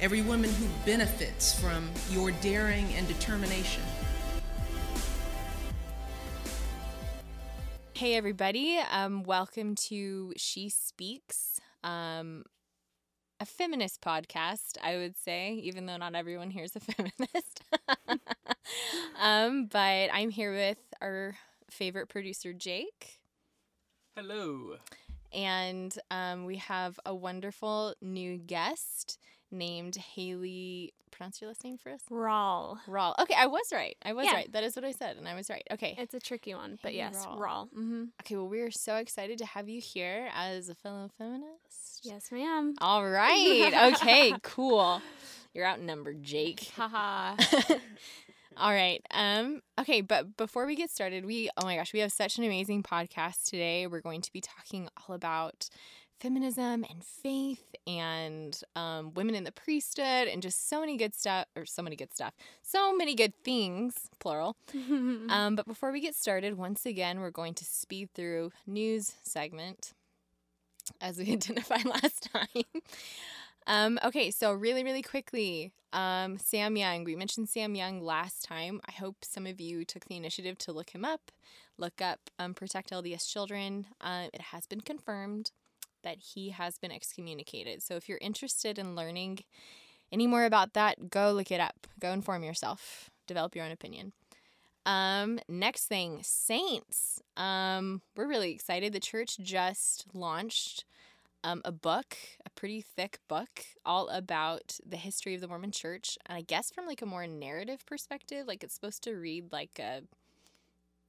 every woman who benefits from your daring and determination. Hey, everybody. Um, welcome to She Speaks, um, a feminist podcast, I would say, even though not everyone here is a feminist. um, but I'm here with our favorite producer, Jake. Hello. And um, we have a wonderful new guest named Haley. Pronounce your last name for us. Rawl. Rawl. Okay, I was right. I was Yeah. right. That is what I said, and I was right. Okay. It's a tricky one, but Hey, yes, Rawl. Rawl. Mm-hmm. Okay, well, we are so excited to have you here as a fellow feminist. Yes, ma'am. All right. Okay, cool. You're outnumbered, Jake. Haha. All right. Um okay, but before we get started, we oh my gosh, we have such an amazing podcast today. We're going to be talking all about feminism and faith and um, women in the priesthood and just so many good stuff or so many good stuff so many good things plural. Um, but before we get started once again we're going to speed through news segment as we identified last time. Um, okay so really really quickly um, sam young. We mentioned sam young last time. I hope some of you took the initiative to look him up look up um, protect lds children. Uh, it has been confirmed that he has been excommunicated so if you're interested in learning any more about that go look it up go inform yourself develop your own opinion um, next thing, saints. Um, we're really excited. The church just launched um, a book, a pretty thick book, all about the history of the Mormon Church, and I guess from like a more narrative perspective, like it's supposed to read like a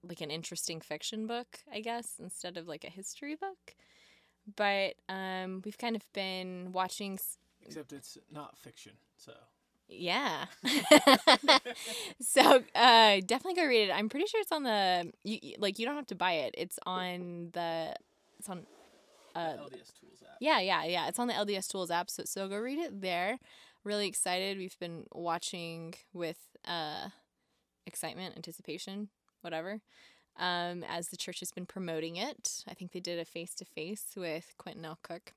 like an interesting fiction book, I guess, instead of like a history book. But um, we've kind of been watching s- Except it's not fiction, so. yeah. so uh definitely go read it. I'm pretty sure it's on the you, like you don't have to buy it. It's on the it's on uh LDS Tools app. yeah, yeah, yeah. It's on the LDS Tools app, so so go read it there. Really excited. We've been watching with uh excitement, anticipation, whatever. Um, as the church has been promoting it. I think they did a face to face with Quentin L. Cook.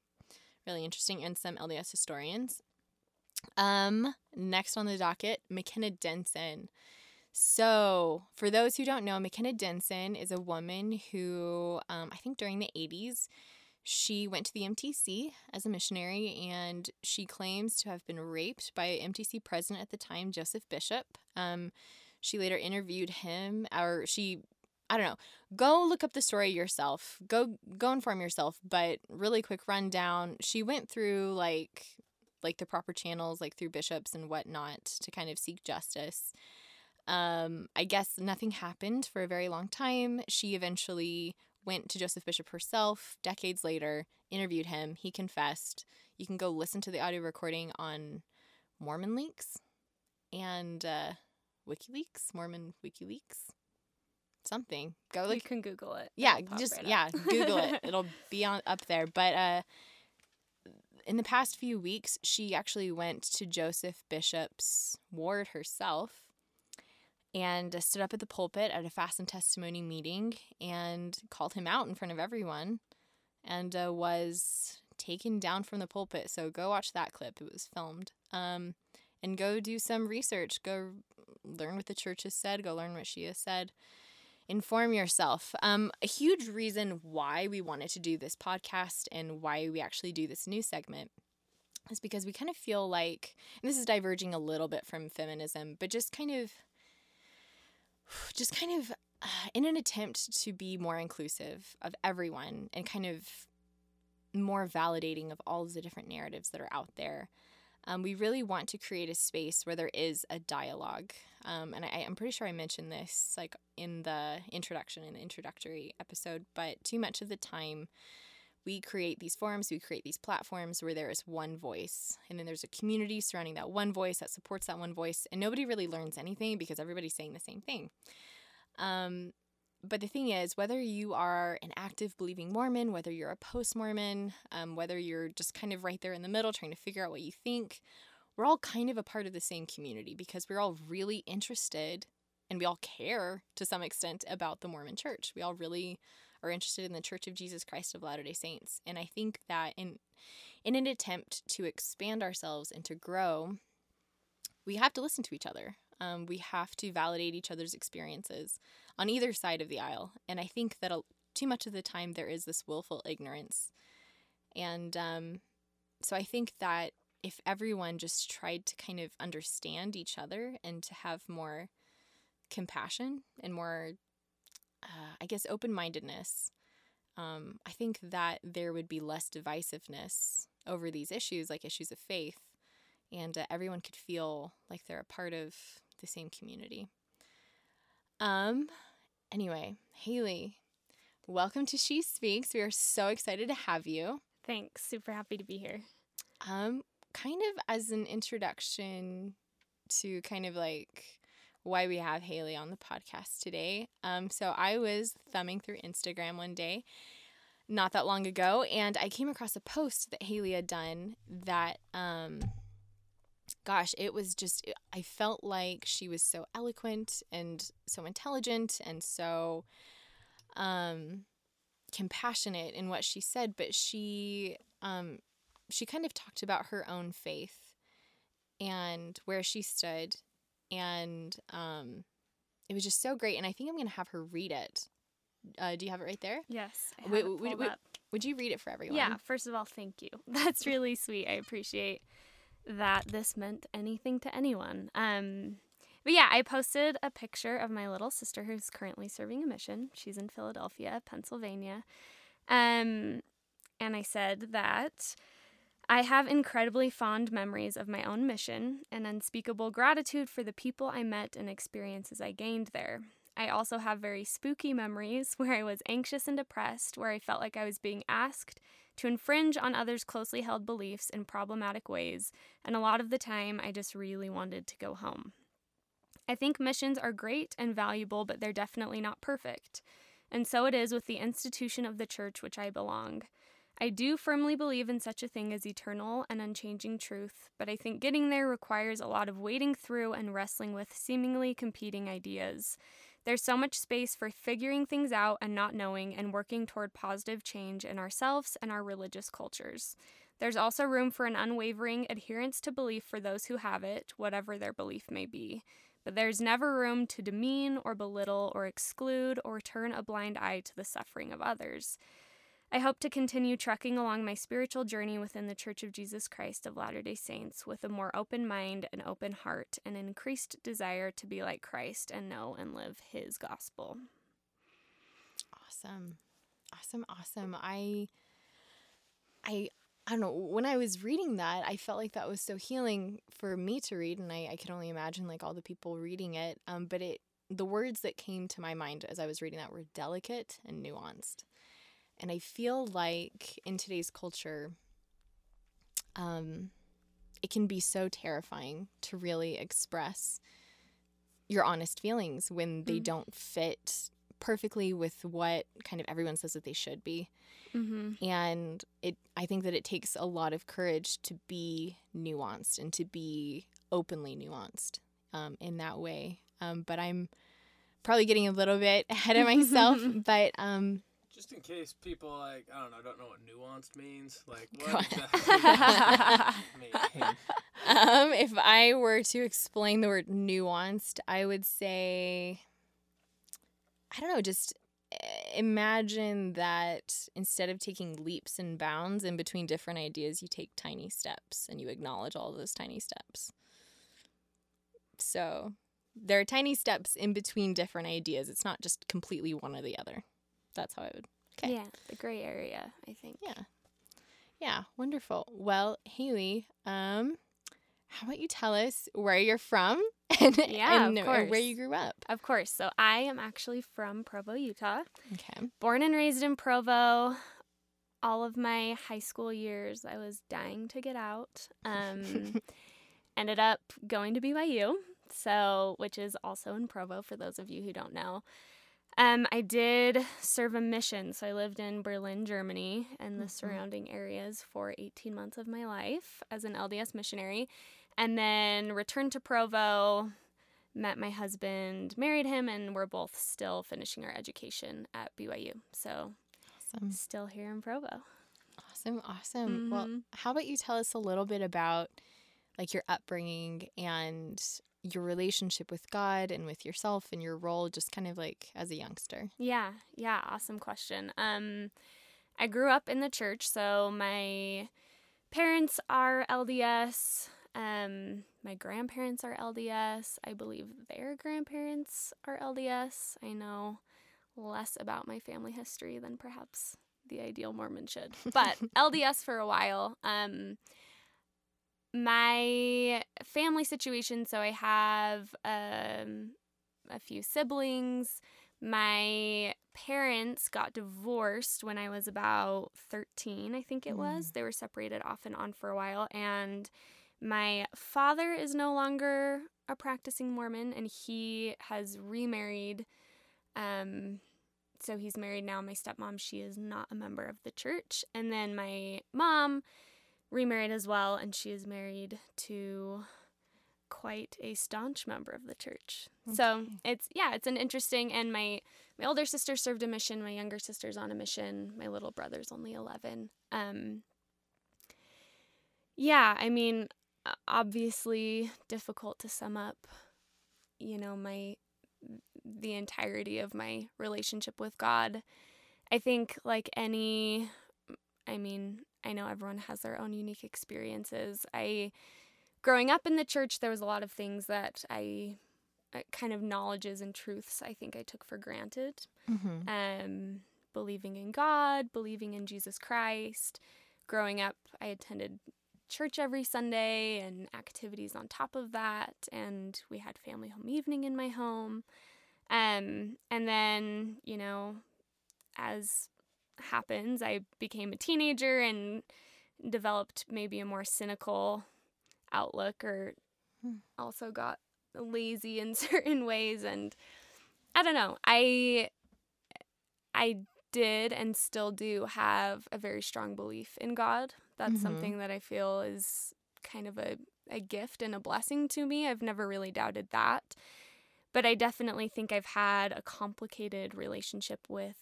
Really interesting, and some LDS historians. Um, next on the docket, McKenna Denson. So, for those who don't know, McKenna Denson is a woman who, um, I think during the 80s, she went to the MTC as a missionary and she claims to have been raped by MTC president at the time, Joseph Bishop. Um, she later interviewed him, or she, I don't know, go look up the story yourself. Go go inform yourself. But really quick rundown. She went through like like the proper channels, like through bishops and whatnot, to kind of seek justice. Um, I guess nothing happened for a very long time. She eventually went to Joseph Bishop herself decades later, interviewed him. He confessed. You can go listen to the audio recording on Mormon Leaks and uh, WikiLeaks, Mormon WikiLeaks, something. Go you can Google it. Yeah, just right yeah, Google it. It'll be on up there. But uh, in the past few weeks, she actually went to Joseph Bishop's ward herself and uh, stood up at the pulpit at a fast and testimony meeting and called him out in front of everyone and uh, was taken down from the pulpit. So go watch that clip. It was filmed. Um, and go do some research. Go learn what the church has said. Go learn what she has said inform yourself. Um, a huge reason why we wanted to do this podcast and why we actually do this new segment is because we kind of feel like, and this is diverging a little bit from feminism, but just kind of, just kind of uh, in an attempt to be more inclusive of everyone and kind of more validating of all of the different narratives that are out there. Um, we really want to create a space where there is a dialogue. Um, and I, I'm pretty sure I mentioned this like in the introduction, in the introductory episode, but too much of the time we create these forums, we create these platforms where there is one voice, and then there's a community surrounding that one voice that supports that one voice, and nobody really learns anything because everybody's saying the same thing. Um, but the thing is, whether you are an active believing Mormon, whether you're a post Mormon, um, whether you're just kind of right there in the middle trying to figure out what you think, we're all kind of a part of the same community because we're all really interested and we all care to some extent about the Mormon church. We all really are interested in the Church of Jesus Christ of Latter-day Saints. And I think that in in an attempt to expand ourselves and to grow, we have to listen to each other. Um, we have to validate each other's experiences on either side of the aisle. And I think that too much of the time there is this willful ignorance. And um, so I think that if everyone just tried to kind of understand each other and to have more compassion and more, uh, I guess, open mindedness, um, I think that there would be less divisiveness over these issues, like issues of faith, and uh, everyone could feel like they're a part of the same community. Um, anyway, Haley, welcome to She Speaks. We are so excited to have you. Thanks. Super happy to be here. Um, kind of as an introduction to kind of like why we have Haley on the podcast today. Um, so I was thumbing through Instagram one day not that long ago, and I came across a post that Haley had done that, um, gosh, it was just, I felt like she was so eloquent and so intelligent and so um, compassionate in what she said, but she, um, she kind of talked about her own faith and where she stood and um, it was just so great. And I think I'm going to have her read it. Uh, do you have it right there? Yes. I have Wait, it wait, wait. Would you read it for everyone? Yeah. First of all, thank you. That's really sweet. I appreciate that this meant anything to anyone. Um, but yeah, I posted a picture of my little sister who's currently serving a mission. She's in Philadelphia, Pennsylvania. Um, and I said that I have incredibly fond memories of my own mission and unspeakable gratitude for the people I met and experiences I gained there. I also have very spooky memories where I was anxious and depressed, where I felt like I was being asked to infringe on others' closely held beliefs in problematic ways, and a lot of the time I just really wanted to go home. I think missions are great and valuable, but they're definitely not perfect. And so it is with the institution of the church which I belong. I do firmly believe in such a thing as eternal and unchanging truth, but I think getting there requires a lot of wading through and wrestling with seemingly competing ideas. There's so much space for figuring things out and not knowing and working toward positive change in ourselves and our religious cultures. There's also room for an unwavering adherence to belief for those who have it, whatever their belief may be. But there's never room to demean or belittle or exclude or turn a blind eye to the suffering of others. I hope to continue trekking along my spiritual journey within the Church of Jesus Christ of Latter day Saints with a more open mind and open heart and an increased desire to be like Christ and know and live his gospel. Awesome. Awesome. Awesome. I, I, I don't know. When I was reading that, I felt like that was so healing for me to read, and I, I can only imagine like all the people reading it. Um, but it, the words that came to my mind as I was reading that were delicate and nuanced. And I feel like in today's culture, um, it can be so terrifying to really express your honest feelings when they Mhm. don't fit perfectly with what kind of everyone says that they should be. Mm-hmm. And it I think that it takes a lot of courage to be nuanced and to be openly nuanced um, in that way. Um, but I'm probably getting a little bit ahead of myself. but um, Just in case people like I don't know don't know what nuanced means. Like what on. exactly mean? um, if I were to explain the word nuanced, I would say, I don't know, just eh, imagine that instead of taking leaps and bounds in between different ideas, you take tiny steps and you acknowledge all those tiny steps. So there are tiny steps in between different ideas. It's not just completely one or the other. That's how I would. Okay. Yeah, the gray area, I think. Yeah. Yeah, wonderful. Well, Haley, um, how about you tell us where you're from and, Yeah, and where you grew up? Of course. So I am actually from Provo, Utah. Okay. Born and raised in Provo. all of my high school years, I was dying to get out. Um, ended up going to BYU, so which is also in Provo for those of you who don't know. Um, I did serve a mission, so I lived in Berlin, Germany, and the Mhm. surrounding areas for 18 months of my life as an LDS missionary, and then returned to Provo, met my husband, married him, and we're both still finishing our education at BYU. So Awesome. still here in Provo. Awesome. Awesome. Well, Mhm. how about you tell us a little bit about like your upbringing and your relationship with God and with yourself and your role just kind of like as a youngster? Yeah, yeah, awesome question. Um, I grew up in the church, so my parents are LDS. Um, my grandparents are LDS. I believe their grandparents are LDS. I know less about my family history than perhaps the ideal Mormon should, but LDS for a while. Um, my family situation so I have um, a few siblings. My parents got divorced when I was about 13, I think it was. They were separated off and on for a while. And my father is no longer a practicing Mormon and he has remarried. Um, so he's married now. My stepmom, she is not a member of the church. And then my mom remarried as well, and she is married to quite a staunch member of the church. So it's yeah, it's an interesting. And my my older sister served a mission. My younger sister's on a mission. My little brother's only eleven. Um. Yeah, I mean, obviously difficult to sum up. You know my the entirety of my relationship with God. I think like any I mean, I know everyone has their own unique experiences. I growing up in the church there was a lot of things that I uh, kind of knowledges and truths I think I took for granted. Mm-hmm. Um believing in God, believing in Jesus Christ. Growing up, I attended church every Sunday and activities on top of that and we had family home evening in my home. Um and then, you know, as happens, I became a teenager and developed maybe a more cynical outlook or Hmm. also got lazy in certain ways and I don't know. I I did and still do have a very strong belief in God. That's Mhm. something that I feel is kind of a, a gift and a blessing to me. I've never really doubted that. But I definitely think I've had a complicated relationship with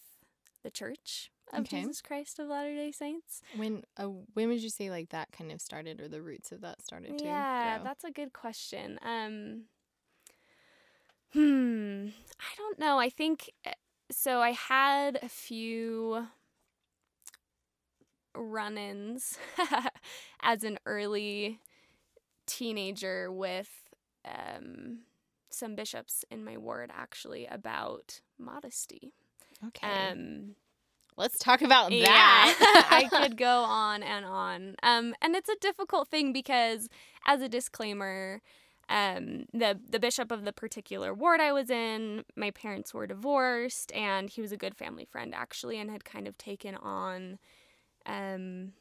the church of Okay. Jesus Christ of Latter day Saints. When uh, when would you say like that kind of started or the roots of that started to Yeah, that's a good question. Um, hmm, I don't know. I think uh, so. I had a few run-ins as an early teenager with um, some bishops in my ward, actually, about modesty. okay. Um, Let's talk about yeah, that. I could go on and on. Um, and it's a difficult thing because, as a disclaimer, um, the the bishop of the particular ward I was in, my parents were divorced, and he was a good family friend actually, and had kind of taken on. Um,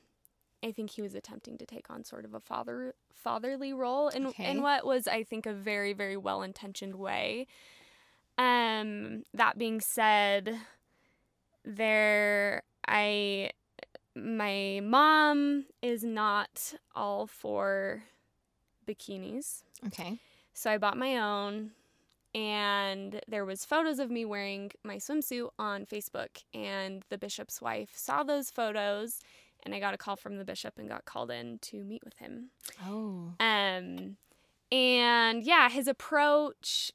I think he was attempting to take on sort of a father fatherly role in Okay. in what was I think a very very well intentioned way. Um, that being said, there I my mom is not all for bikinis. okay. So I bought my own and there was photos of me wearing my swimsuit on Facebook and the bishop's wife saw those photos and I got a call from the bishop and got called in to meet with him. Oh. Um, and yeah, his approach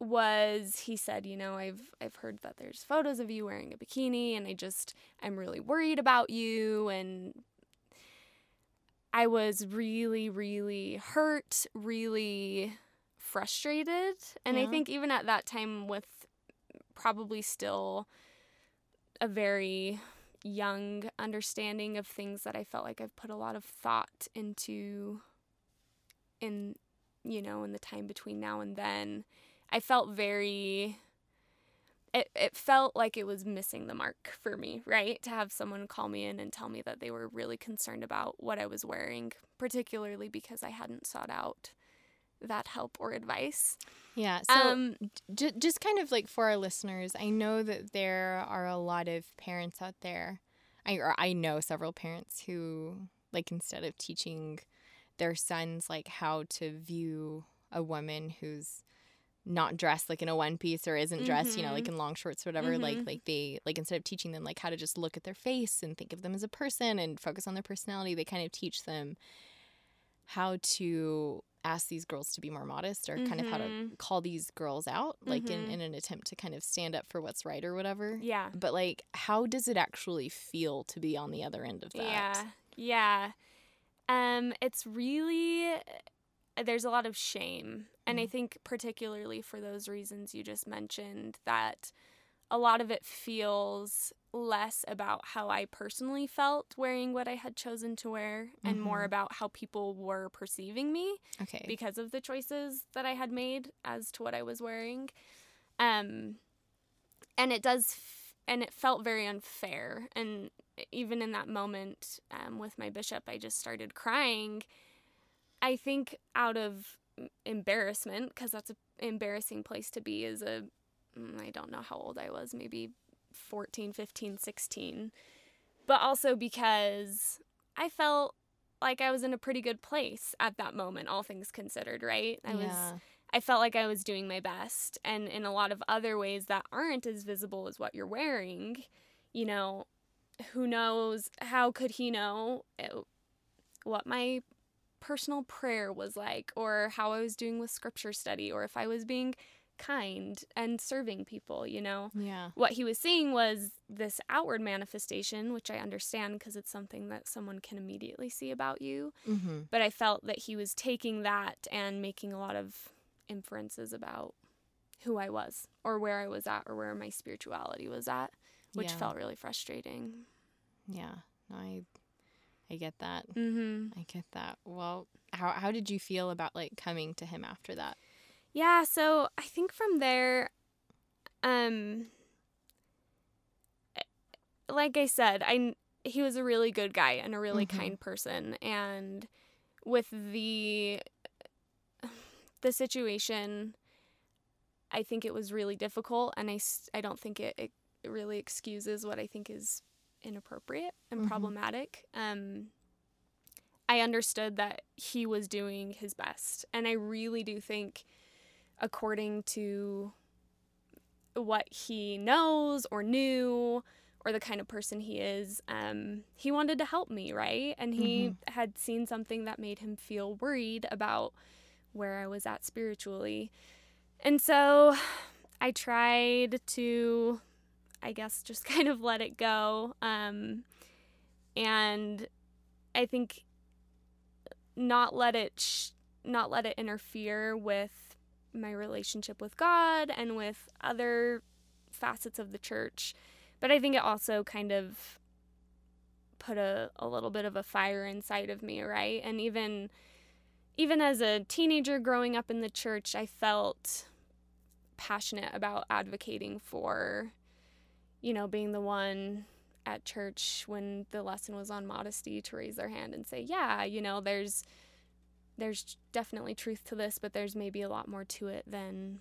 was he said, you know, I've I've heard that there's photos of you wearing a bikini and I just I'm really worried about you and I was really really hurt, really frustrated, and I think even at that time with probably still a very young understanding of things that I felt like I've put a lot of thought into in you know in the time between now and then I felt very it, it felt like it was missing the mark for me, right? To have someone call me in and tell me that they were really concerned about what I was wearing, particularly because I hadn't sought out that help or advice. Yeah. So, Um, j- just kind of like for our listeners, I know that there are a lot of parents out there. I or I know several parents who like instead of teaching their sons like how to view a woman who's not dressed like in a one piece or isn't dressed, you know, like in long shorts or whatever, like Mhm. like they like instead of teaching them like how to just look at their face and think of them as a person and focus on their personality, they kind of teach them how to ask these girls to be more modest or kind of how to Mhm. call these girls out like in, Mhm. in an attempt to kind of stand up for what's right or whatever yeah. but like how does it actually feel to be on the other end of that Yeah. Yeah. Um it's really there's a lot of shame. And I think particularly for those reasons you just mentioned that a lot of it feels less about how I personally felt wearing what I had chosen to wear and more Mhm. about how people were perceiving me okay because of the choices that I had made as to what I was wearing. Um, and it does, f- and it felt very unfair. And even in that moment um, with my bishop, I just started crying. I think out of embarrassment, because that's an embarrassing place to be as a, mm, don't know how old I was, maybe 14, 15, 16. But also because I felt like I was in a pretty good place at that moment, all things considered, right? I was I felt like I was doing my best. And in a lot of other ways that aren't as visible as what you're wearing, you know, who knows? How could he know uh, what my personal prayer was like, or how I was doing with scripture study, or if I was being kind and serving people, you know? yeah What he was seeing was this outward manifestation, which I understand because it's something that someone can immediately see about you mm-hmm. but I felt that he was taking that and making a lot of inferences about who I was or where I was at or where my spirituality was at, which Yeah. felt really frustrating. yeah no, i i get that Mm-hmm. i get that well how, how did you feel about like coming to him after that Yeah, so I think from there, um, eh, like I said, I he was a really good guy and a really Mhm. kind person, and with the the situation, I think it was really difficult, and I I don't think it, it really excuses what I think is inappropriate and Mhm. problematic. Um, I understood that he was doing his best, and I really do think according to what he knows or knew or the kind of person he is um, he wanted to help me right and he had seen something that made him feel worried about where i was at spiritually and so i tried to i guess just kind of let it go um, and i think not let it sh- not let it interfere with my relationship with God and with other facets of the church. But I think it also kind of put a, a little bit of a fire inside of me, right? And even even as a teenager growing up in the church, I felt passionate about advocating for, you know, being the one at church when the lesson was on modesty to raise their hand and say, yeah, you know, there's there's definitely truth to this, but there's maybe a lot more to it than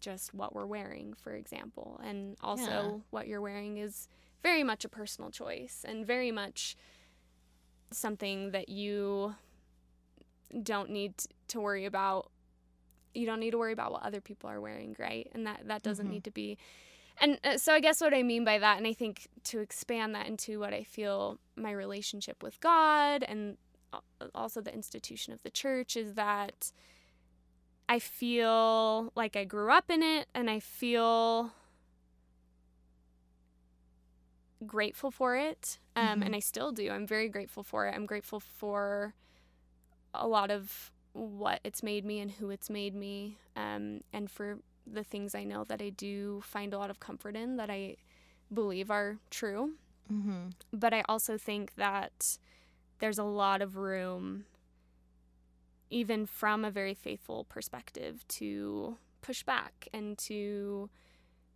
just what we're wearing, for example. And also, Yeah. what you're wearing is very much a personal choice and very much something that you don't need to worry about. You don't need to worry about what other people are wearing, right? And that, that doesn't Mhm. need to be. And uh, so, I guess what I mean by that, and I think to expand that into what I feel my relationship with God and also the institution of the church is that I feel like I grew up in it and I feel grateful for it. Um, Mhm. And I still do. I'm very grateful for it. I'm grateful for a lot of what it's made me and who it's made me, um, and for the things I know that I do find a lot of comfort in that I believe are true mm-hmm. but I also think that there's a lot of room, even from a very faithful perspective, to push back and to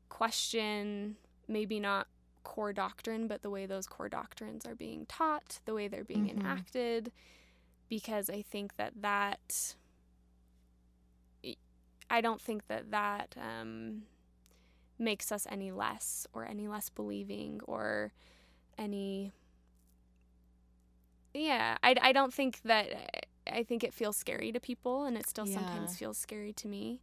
question maybe not core doctrine, but the way those core doctrines are being taught, the way they're being Mhm. enacted, because I think that that I don't think that that um, makes us any less or any less believing or any yeah I, I don't think that i think it feels scary to people and it still sometimes feels scary to me.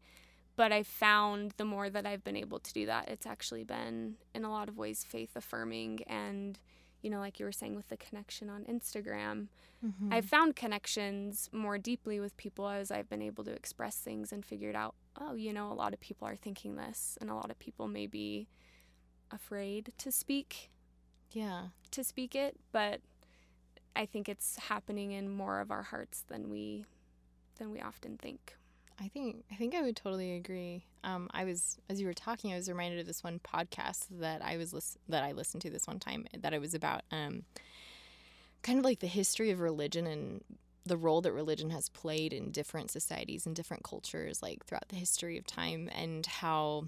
But i found the more that i've been able to do that it's actually been in a lot of ways faith affirming and you know like you were saying with the connection on instagram Mm-hmm. I've found connections more deeply with people as I've been able to express things and figured out, oh, you know, a lot of people are thinking this, and a lot of people may be afraid to speak yeah. to speak it, but I think it's happening in more of our hearts than we than we often think. I think I think I would totally agree. Um, I was as you were talking, I was reminded of this one podcast that I was lis- that I listened to this one time that it was about um, kind of like the history of religion and the role that religion has played in different societies and different cultures, like throughout the history of time, and how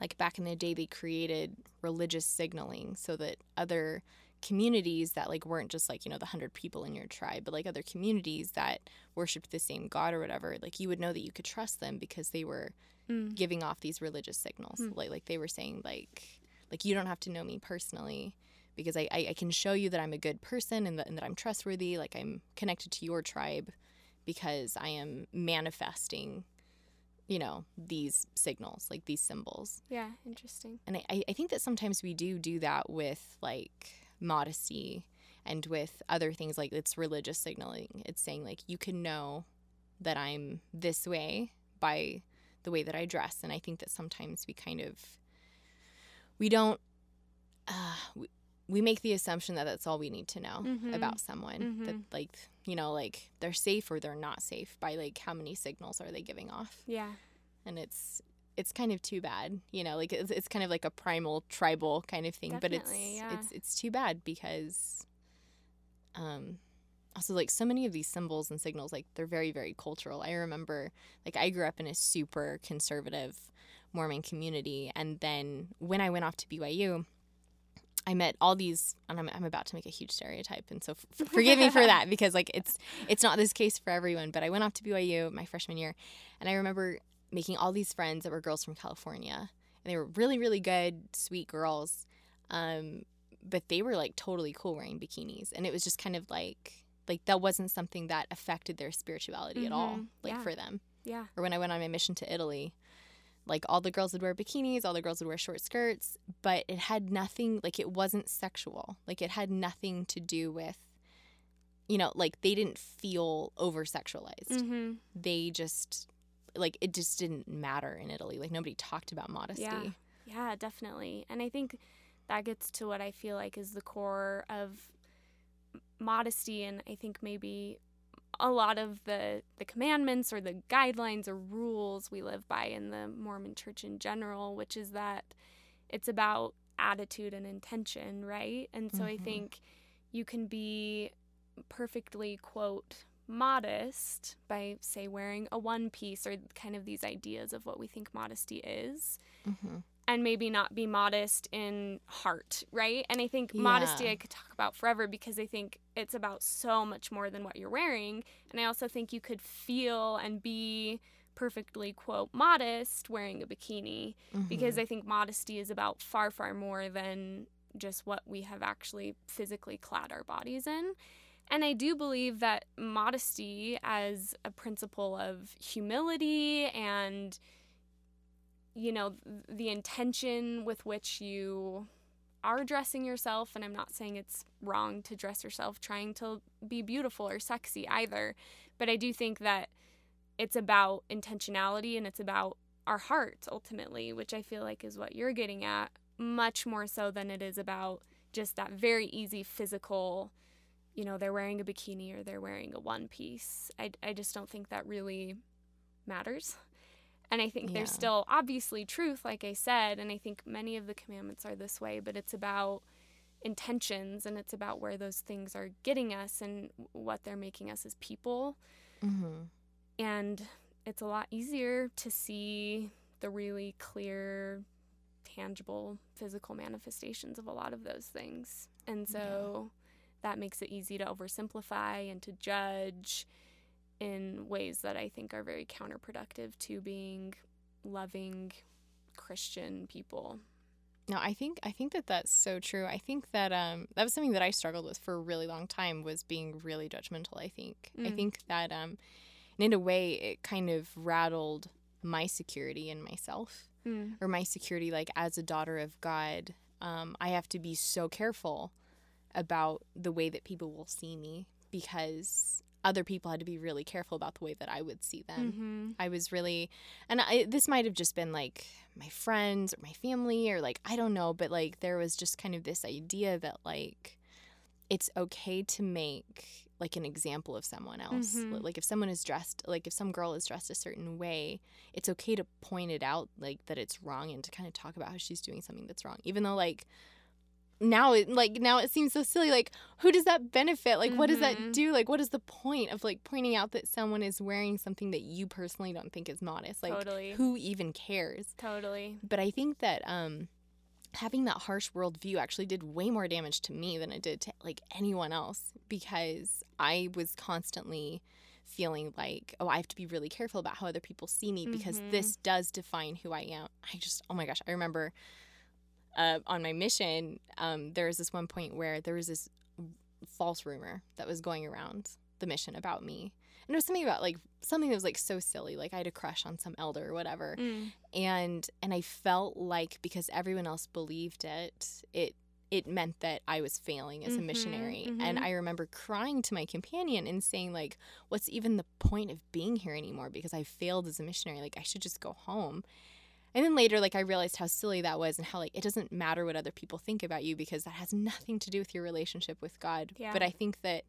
like back in the day they created religious signaling so that other communities that like weren't just like you know the 100 people in your tribe but like other communities that worshiped the same god or whatever like you would know that you could trust them because they were Mm. giving off these religious signals Hmm. like like they were saying like like you don't have to know me personally because I, I, I can show you that I'm a good person and that, and that I'm trustworthy like I'm connected to your tribe because I am manifesting you know these signals like these symbols Yeah, interesting. and I- I, I think that sometimes we do do that with like modesty and with other things like it's religious signaling. It's saying like you can know that I'm this way by the way that I dress. And I think that sometimes we kind of we don't uh, we, we make the assumption that that's all we need to know Mhm. about someone that Mhm. like you know like they're safe or they're not safe by like how many signals are they giving off Yeah. and it's it's kind of too bad you know like it's, it's kind of like a primal tribal kind of thing but it's yeah. it's it's too bad because um also like so many of these symbols and signals like they're very very cultural i remember like i grew up in a super conservative mormon community and then when i went off to byu I met all these, and I'm, I'm about to make a huge stereotype, and so f- forgive me for that because like it's it's not this case for everyone. But I went off to BYU my freshman year, and I remember making all these friends that were girls from California, and they were really really good, sweet girls, um, but they were like totally cool wearing bikinis, and it was just kind of like like that wasn't something that affected their spirituality at all, Mhm, like yeah. for them. Yeah. Or when I went on my mission to Italy, like all the girls would wear bikinis, all the girls would wear short skirts, but it had nothing like it wasn't sexual. Like it had nothing to do with you know, like they didn't feel over sexualized. Mm-hmm. They just like it just didn't matter in Italy. Like nobody talked about modesty. Yeah. Yeah, definitely. And I think that gets to what I feel like is the core of modesty and I think maybe a lot of the the commandments or the guidelines or rules we live by in the Mormon church in general, which is that it's about attitude and intention, right? And so I Mhm. think you can be perfectly quote modest by say wearing a one piece or kind of these ideas of what we think modesty is hmm and maybe not be modest in heart, right? And I think modesty I could talk about forever because I think it's about so much more than what you're wearing. And I also think you could feel and be perfectly, quote, modest wearing a bikini because I think modesty is about far, far more than just what we have actually physically clad our bodies in. And I do believe that modesty as a principle of humility and you know the intention with which you are dressing yourself and I'm not saying it's wrong to dress yourself trying to be beautiful or sexy either but I do think that it's about intentionality and it's about our heart ultimately which I feel like is what you're getting at much more so than it is about just that very easy physical you know they're wearing a bikini or they're wearing a one piece. I, I just don't think that really matters. And I think there's still obviously truth, like I said, and I think many of the commandments are this way, but it's about intentions and it's about where those things are getting us and what they're making us as people. hmm And it's a lot easier to see the really clear, tangible physical manifestations of a lot of those things. And so that makes it easy to oversimplify and to judge in ways that I think are very counterproductive to being loving Christian people. No, I think I think that that's so true. I think that um that was something that I struggled with for a really long time was being really judgmental. I think I Mm. think that um and in a way it kind of rattled my security in myself Mm. or my security like as a daughter of God. Um, I have to be so careful about the way that people will see me because other people had to be really careful about the way that I would see them. Mm-hmm. I was really, and I, this might have just been like my friends or my family or like, I don't know, but like there was just kind of this idea that like it's okay to make like an example of someone else. Mhm. Like if someone is dressed, like if some girl is dressed a certain way, it's okay to point it out like that it's wrong and to kind of talk about how she's doing something that's wrong. Even though like, now it like now it seems so silly like who does that benefit like what does that Mhm. do like what is the point of like pointing out that someone is wearing something that you personally don't think is modest like Totally. who even cares Totally. but i think that um having that harsh worldview actually did way more damage to me than it did to like anyone else because i was constantly feeling like oh i have to be really careful about how other people see me because Mhm. this does define who i am i just oh my gosh i remember uh, on my mission, um, there was this one point where there was this false rumor that was going around the mission about me. And it was something about like something that was like so silly, like I had a crush on some elder or whatever. Mm. And and I felt like because everyone else believed it, it it meant that I was failing as a Mhm, missionary. And mhm. I remember crying to my companion and saying like, what's even the point of being here anymore because I failed as a missionary. Like I should just go home. And then later, like I realized how silly that was and how like it doesn't matter what other people think about you because that has nothing to do with your relationship with God. Yeah. But I think that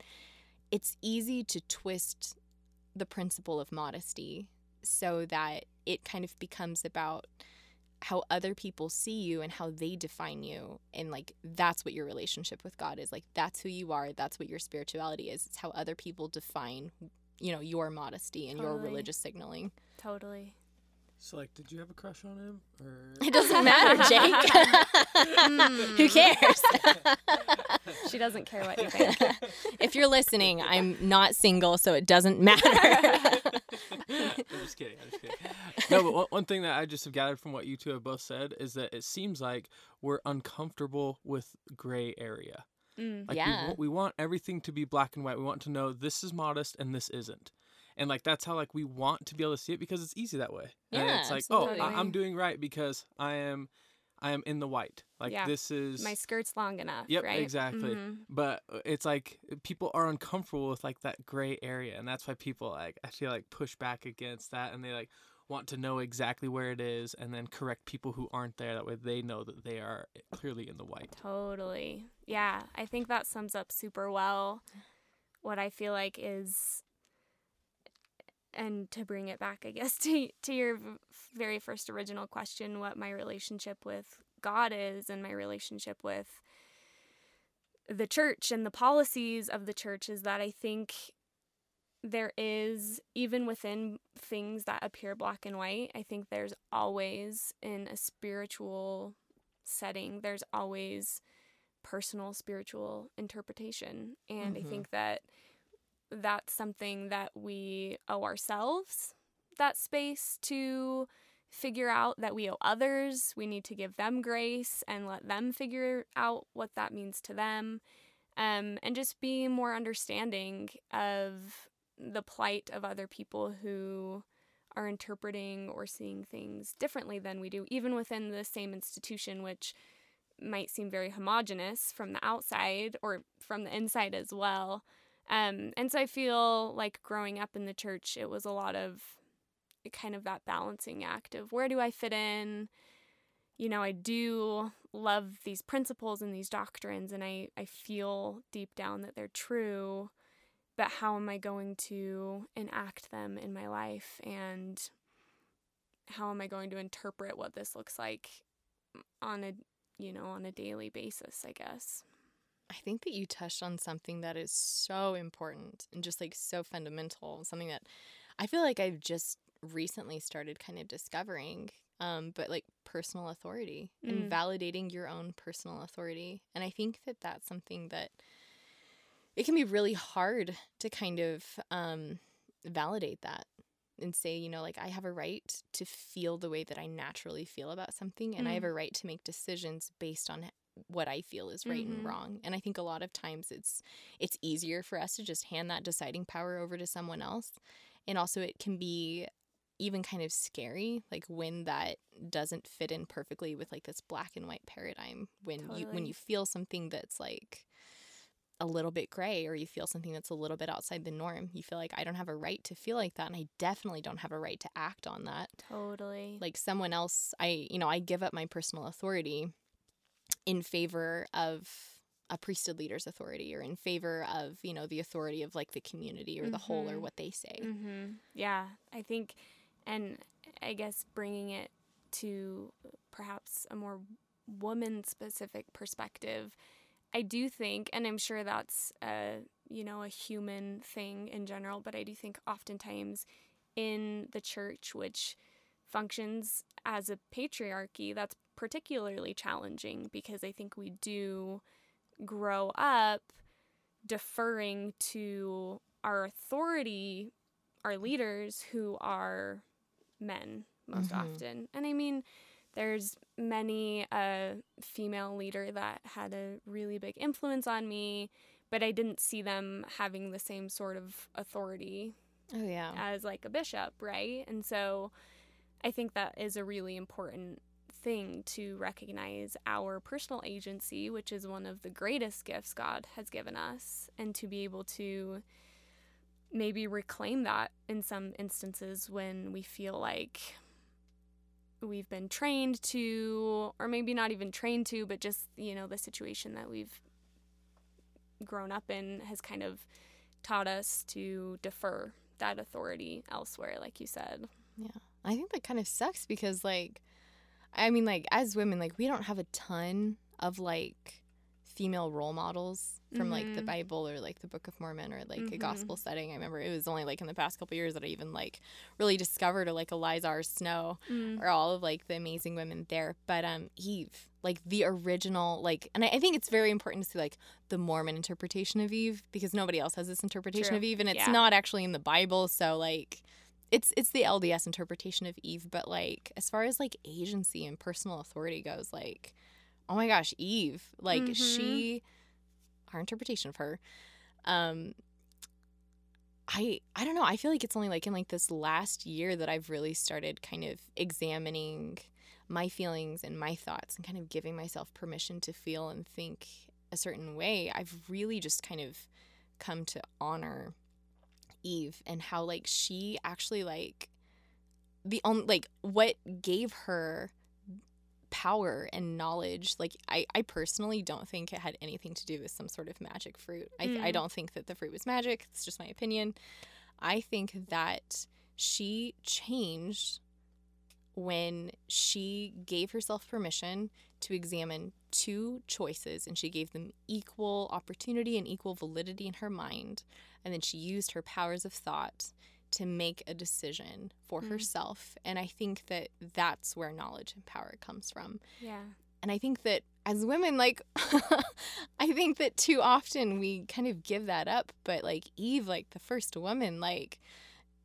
it's easy to twist the principle of modesty so that it kind of becomes about how other people see you and how they define you and like that's what your relationship with God is like that's who you are that's what your spirituality is it's how other people define you know your modesty and your religious signaling Totally. So, like, did you have a crush on him? Or It doesn't matter, Jake. Who cares? She doesn't care what you think. if you're listening, I'm not single, so it doesn't matter. I'm just kidding. I'm just kidding. No, but one, one thing that I just have gathered from what you two have both said is that it seems like we're uncomfortable with gray area. Mm. Like Yeah. we, we want everything to be black and white. We want to know this is modest and this isn't. And like that's how like we want to be able to see it because it's easy that way. and Yeah, it's like, oh, I- i'm doing right because I am I am in the white. Like Yeah. this is My skirt's long enough. Yep, right? exactly. Mhm. But uh, it's like people are uncomfortable with like that gray area, and that's why people like I feel like push back against that, and they like want to know exactly where it is, and then correct people who aren't there. That way, they know that they are clearly in the white. Totally. Yeah, I think that sums up super well what I feel like is and to bring it back I guess to to your very first original question what my relationship with God is and my relationship with the church and the policies of the church is that I think there is even within things that appear black and white I think there's always in a spiritual setting there's always personal spiritual interpretation and i Mhm. think that that's something that we owe ourselves that space to figure out that we owe others we need to give them grace and let them figure out what that means to them um, and just be more understanding of the plight of other people who are interpreting or seeing things differently than we do, even within the same institution, which might seem very homogenous from the outside or from the inside as well. Um, and so I feel like growing up in the church, it was a lot of kind of that balancing act of where do I fit in? You know, I do love these principles and these doctrines, and I, I feel deep down that they're true but how am I going to enact them in my life and how am I going to interpret what this looks like on a you know on a daily basis I guess I think that you touched on something that is so important and just like so fundamental, something that I feel like I've just recently started kind of discovering. um, but like personal authority Mm. and validating your own personal authority. And I think that that's something that it can be really hard to kind of um, validate that and say, you know, like I have a right to feel the way that I naturally feel about something, and I have Mm. a right to make decisions based on what I feel is right Mhm. and wrong. And I think a lot of times it's it's easier for us to just hand that deciding power over to someone else. And also it can be even kind of scary like when that doesn't fit in perfectly with like this black and white paradigm when you when you feel something that's like a little bit gray or you feel something that's a little bit outside the norm you feel like i don't have a right to feel like that and i definitely don't have a right to act on that Totally. like someone else i you know i give up my personal authority in favor of a priesthood leader's authority or in favor of you know the authority of like the community or the whole or Mhm. what they say Mm-hmm. Yeah, I think, and I guess bringing it to perhaps a more woman specific perspective, I do think, and I'm sure that's a you know a human thing in general, but I do think oftentimes in the church, which functions as a patriarchy, that's particularly challenging because I think we do grow up deferring to our authority, our leaders who are men most Mhm. often. And I mean, there's many a female leader that had a really big influence on me, but I didn't see them having the same sort of authority oh yeah as like a bishop, right? And so I think that is a really important thing to recognize our personal agency, which is one of the greatest gifts God has given us, and to be able to maybe reclaim that in some instances when we feel like we've been trained to, or maybe not even trained to, but just, you know, the situation that we've grown up in has kind of taught us to defer that authority elsewhere, like you said. Yeah. I think that kind of sucks because like I mean like as women like we don't have a ton of like female role models from like the Mhm. Bible or like the Book of Mormon or like a Mhm. gospel setting. I remember it was only like in the past couple years that I even like really discovered or like Eliza R. Snow or all of like the amazing women there. But um Eve, like the original like and I, I think it's very important to see like the Mormon interpretation of Eve because nobody else has this interpretation True. of Eve and it's Yeah. not actually in the Bible. So like it's it's the LDS interpretation of Eve, but like as far as like agency and personal authority goes, like oh my gosh, Eve, like Mhm. she our interpretation of her um I I don't know. I feel like it's only like in like this last year that I've really started kind of examining my feelings and my thoughts and kind of giving myself permission to feel and think a certain way. I've really just kind of come to honor Eve and how like she actually like the only like what gave her power and knowledge like I, I personally don't think it had anything to do with some sort of magic fruit. I, I Mm. don't think that the fruit was magic. It's just my opinion. I think that she changed when she gave herself permission to examine two choices and she gave them equal opportunity and equal validity in her mind and then she used her powers of thought to make a decision for Mm. herself and i think that that's where knowledge and power comes from Yeah. and i think that as women like i think that too often we kind of give that up but like eve like the first woman like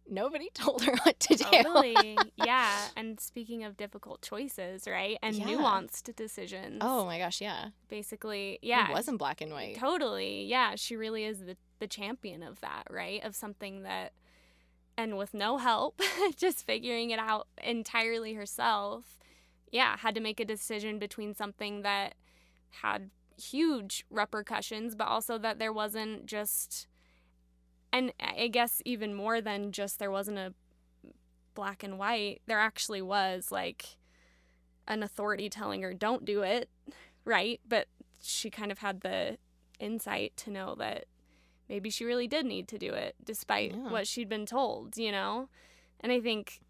nobody told her what to do Totally. yeah. And speaking of difficult choices, right? And Yeah. nuanced decisions. oh my gosh yeah Basically, yeah. it wasn't black and white Totally. Yeah. She really is the, the champion of that, right? Of something that, and with no help, just figuring it out entirely herself. Yeah. Had to make a decision between something that had huge repercussions, but also that there wasn't just, and I guess even more than just there wasn't a black and white, there actually was like an authority telling her, don't do it, right? But she kind of had the insight to know that maybe she really did need to do it despite Yeah. what she'd been told, you know? And I think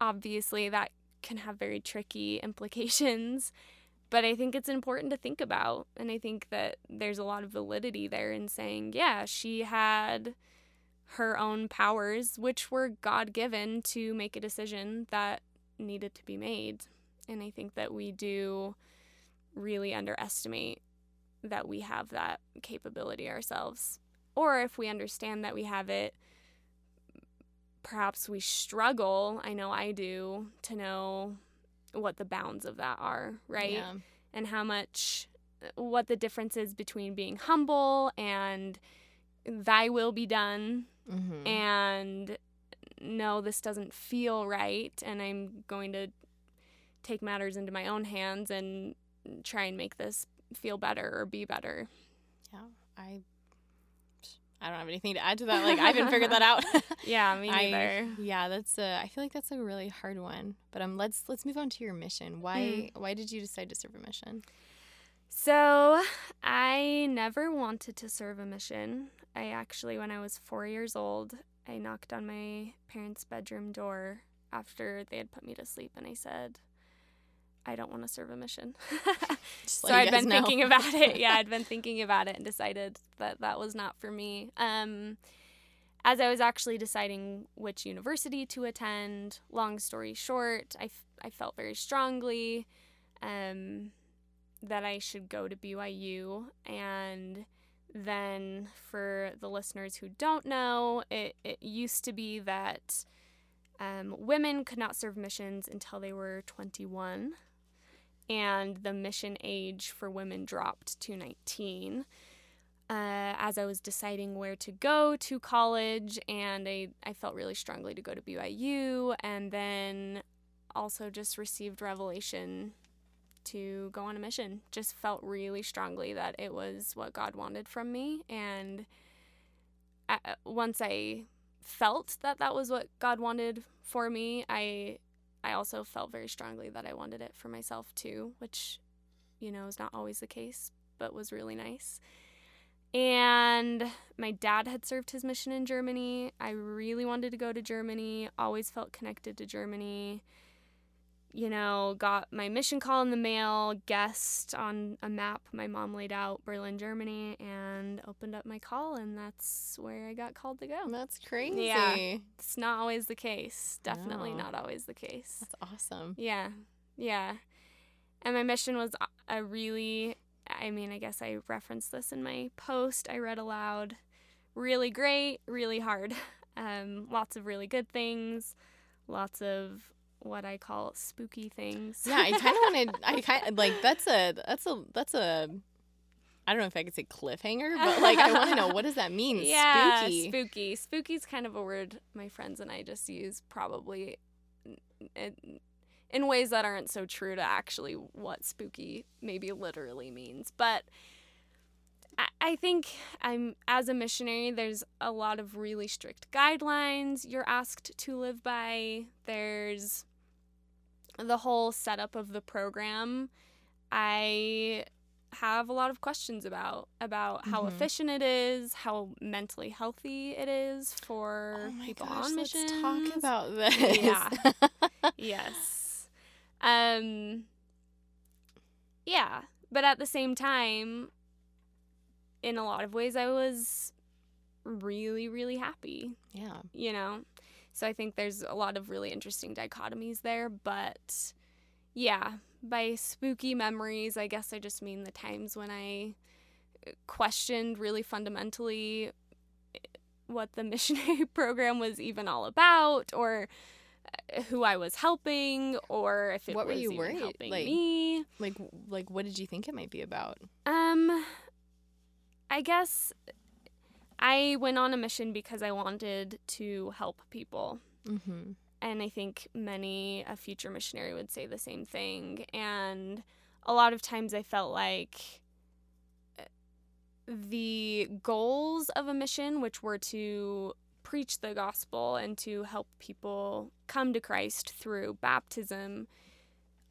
obviously that can have very tricky implications, but I think it's important to think about. And I think that there's a lot of validity there in saying, yeah, she had her own powers, which were God given to make a decision that needed to be made. And I think that we do really underestimate that we have that capability ourselves. Or if we understand that we have it, perhaps we struggle, I know I do, to know what the bounds of that are, right? Yeah. And how much, what the difference is between being humble and thy will be done Mm-hmm. and no, this doesn't feel right, and I'm going to take matters into my own hands and try and make this feel better or be better. yeah. I. I don't have anything to add to that. Like I haven't figured that out. Yeah, me I- neither. yeah, that's a. I feel like that's a really hard one. But um, let's let's move on to your mission. Why Hmm. why did you decide to serve a mission? So, I never wanted to serve a mission. I actually, when I was four years old, I knocked on my parents' bedroom door after they had put me to sleep, and I said, I don't want to serve a mission. So I'd been know. thinking about it. Yeah, I'd been thinking about it and decided that that was not for me. Um, as I was actually deciding which university to attend, long story short, I, f- I felt very strongly um, that I should go to BYU. And then, for the listeners who don't know, it, it used to be that um, women could not serve missions until they were 21 and the mission age for women dropped to 19 uh, as I was deciding where to go to college, and I, I felt really strongly to go to BYU, and then also just received revelation to go on a mission. Just felt really strongly that it was what God wanted from me, and I, once I felt that that was what God wanted for me, I I also felt very strongly that I wanted it for myself too, which, you know, is not always the case, but was really nice. And my dad had served his mission in Germany. I really wanted to go to Germany, always felt connected to Germany. You know, got my mission call in the mail, guessed on a map my mom laid out Berlin, Germany, and opened up my call, and that's where I got called to go. That's crazy. Yeah. It's not always the case. Definitely No. not always the case. That's awesome. Yeah, yeah. And my mission was a- a really, I mean, I guess I referenced this in my post I read aloud. Really great, really hard. Um, lots of really good things, lots of what I call spooky things. Yeah, I kind of wanted. I kind of like that's a that's a that's a. I don't know if I could say cliffhanger, but like I want to know what does that mean? yeah, Spooky. spooky. Spooky's kind of a word my friends and I just use probably in, in ways that aren't so true to actually what spooky maybe literally means. But I, I think I'm as a missionary, there's a lot of really strict guidelines you're asked to live by. There's the whole setup of the program. I have a lot of questions about about how Mhm. efficient it is, how mentally healthy it is for Oh people gosh, on let's missions. talk about this. Yeah. yes. Um yeah, but at the same time in a lot of ways I was really really happy, yeah. you know. So I think there's a lot of really interesting dichotomies there, but yeah, by spooky memories, I guess I just mean the times when I questioned really fundamentally what the missionary program was even all about or uh, who I was helping or if it What were was you even worried- helping like- me. Like like what did you think it might be about? Um, I guess I went on a mission because I wanted to help people. Mm-hmm. And I think many a future missionary would say the same thing. And a lot of times I felt like uh, the goals of a mission, which were to preach the gospel and to help people come to Christ through baptism,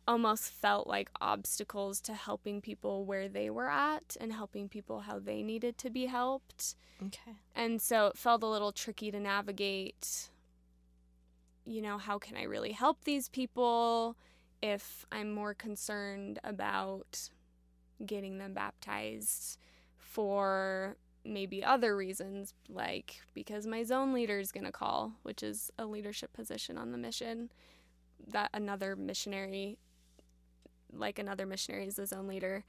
almost felt like obstacles to helping people where they were at and helping people how they needed to be helped. Okay. And so it felt a little tricky to navigate. You know, how can I really help these people if I'm more concerned about getting them baptized for maybe other reasons, like because my zone leader is going to call, which is a leadership position on the mission. that another missionary like another missionary is his zone leader.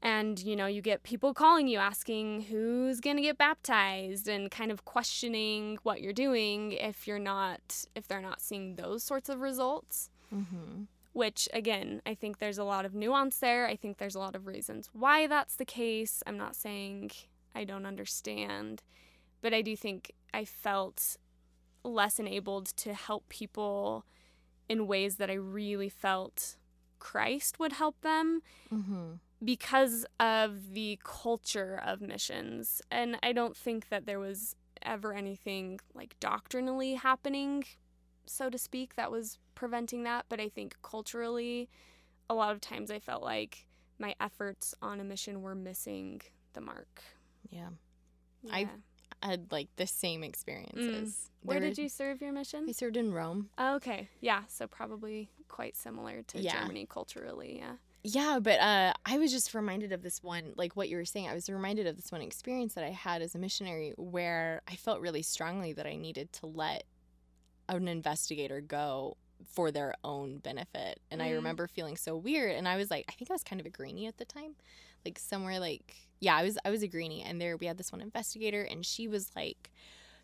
And you know you get people calling you asking who's going to get baptized and kind of questioning what you're doing if you're not if they're not seeing those sorts of results. Mm-hmm. which again i think there's a lot of nuance there. I think there's a lot of reasons why that's the case. I'm not saying i don't understand but i do think i felt less enabled to help people in ways that i really felt christ would help them Mm-hmm. because of the culture of missions. And I don't think that there was ever anything like doctrinally happening, so to speak, that was preventing that. But I think culturally, a lot of times I felt like my efforts on a mission were missing the mark. Yeah. I- Yeah. I had like the same experiences. Where There- did you serve your mission? I served in Rome. Oh, okay. Yeah. So probably quite similar to Yeah. Germany culturally. Yeah. Yeah, but uh, I was just reminded of this one, like what you were saying. I was reminded of this one experience that I had as a missionary where I felt really strongly that I needed to let an investigator go for their own benefit. And I Mm. remember feeling so weird. And I was like, I think I was kind of a greenie at the time, like somewhere like, yeah, I was I was a greenie. And there we had this one investigator, and she was like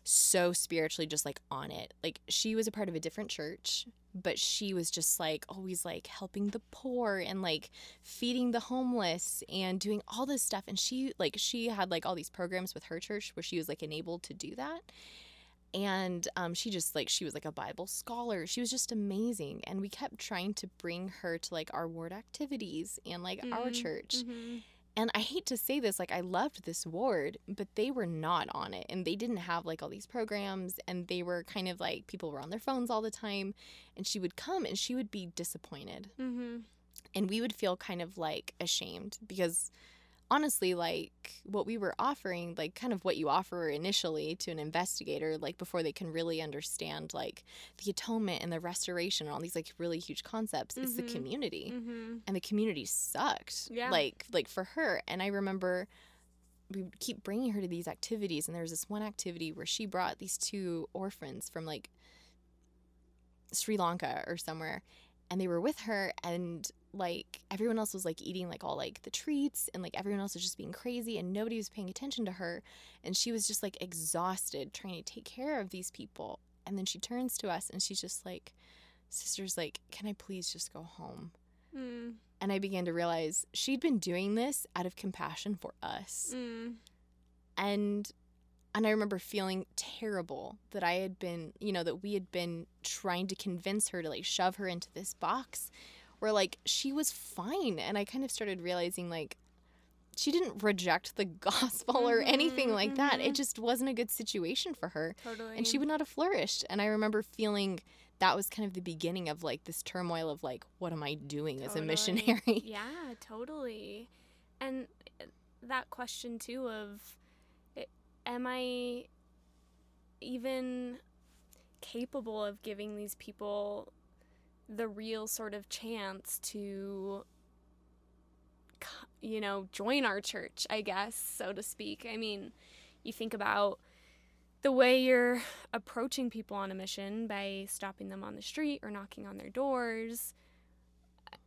so spiritually just like on it. Like she was a part of a different church, but she was just like always like helping the poor and like feeding the homeless and doing all this stuff. And she like she had like all these programs with her church where she was like enabled to do that. And um, she just like she was like a bible scholar. She was just amazing. And we kept trying to bring her to like our ward activities and like our Mhm, church. Mhm. And I hate to say this, like I loved this ward, but they were not on it and they didn't have like all these programs and they were kind of like people were on their phones all the time and she would come and she would be disappointed Mhm. and we would feel kind of like ashamed because honestly like what we were offering like kind of what you offer initially to an investigator like before they can really understand like the atonement and the restoration and all these like really huge concepts it's the community Mhm. and the community sucked. Yeah. Like like for her, and I remember we would keep bringing her to these activities, and there was this one activity where she brought these two orphans from like Sri Lanka or somewhere, and they were with her, and like everyone else was like eating like all like the treats, and like everyone else was just being crazy, and nobody was paying attention to her, and she was just like exhausted trying to take care of these people, and then she turns to us, and she's just like, "Sisters, like, can I please just go home?" Mm. and I began to realize she'd been doing this out of compassion for us. Mm. And and I remember feeling terrible that I had been, you know, that we had been trying to convince her to like shove her into this box where like she was fine and I kind of started realizing like she didn't reject the gospel or anything Mhm, like that. It mhm. just wasn't a good situation for her Totally. and she would not have flourished. And I remember feeling that was kind of the beginning of like this turmoil of like, what am I doing as a missionary? Yeah, totally. And uh, that question too of am I even capable of giving these people the real sort of chance to you know, join our church, I guess, so to speak. I mean, you think about the way you're approaching people on a mission by stopping them on the street or knocking on their doors.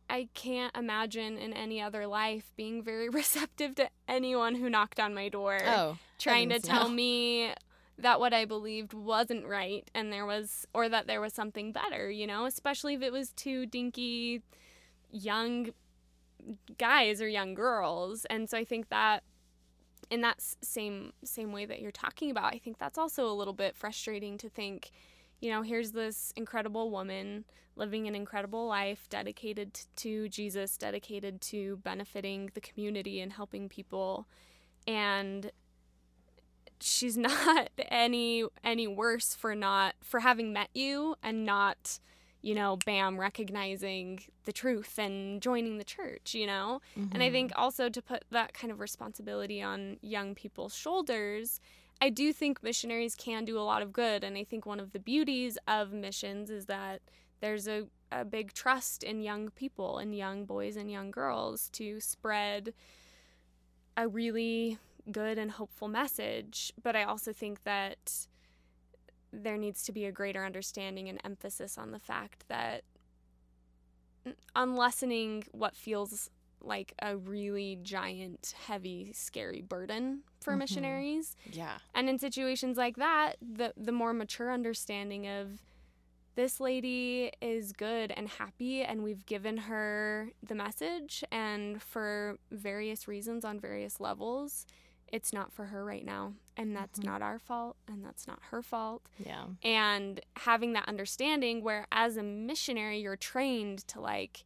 I can't imagine in any other life being very receptive to anyone who knocked on my door Oh, trying to tell no. me that what I believed wasn't right and there was or that there was something better, you know, especially if it was two dinky young guys or young girls. And so I think that in that same same way that you're talking about, I think that's also a little bit frustrating to think, you know, here's this incredible woman living an incredible life dedicated to Jesus, dedicated to benefiting the community and helping people and she's not any any worse for not for having met you and not you know bam recognizing the truth and joining the church you know? And i mm-hmm. think also to put that kind of responsibility on young people's shoulders i do think missionaries can do a lot of good. And i think one of the beauties of missions is that there's a, a big trust in young people and young boys and young girls to spread a really good and hopeful message but i also think that there needs to be a greater understanding and emphasis on the fact that unlessening what feels like a really giant, heavy, scary burden for Mhm. missionaries. Yeah. And in situations like that, the the more mature understanding of this lady is good and happy and we've given her the message and for various reasons on various levels, it's not for her right now and that's Mhm. not our fault and that's not her fault Yeah. and having that understanding where as a missionary you're trained to like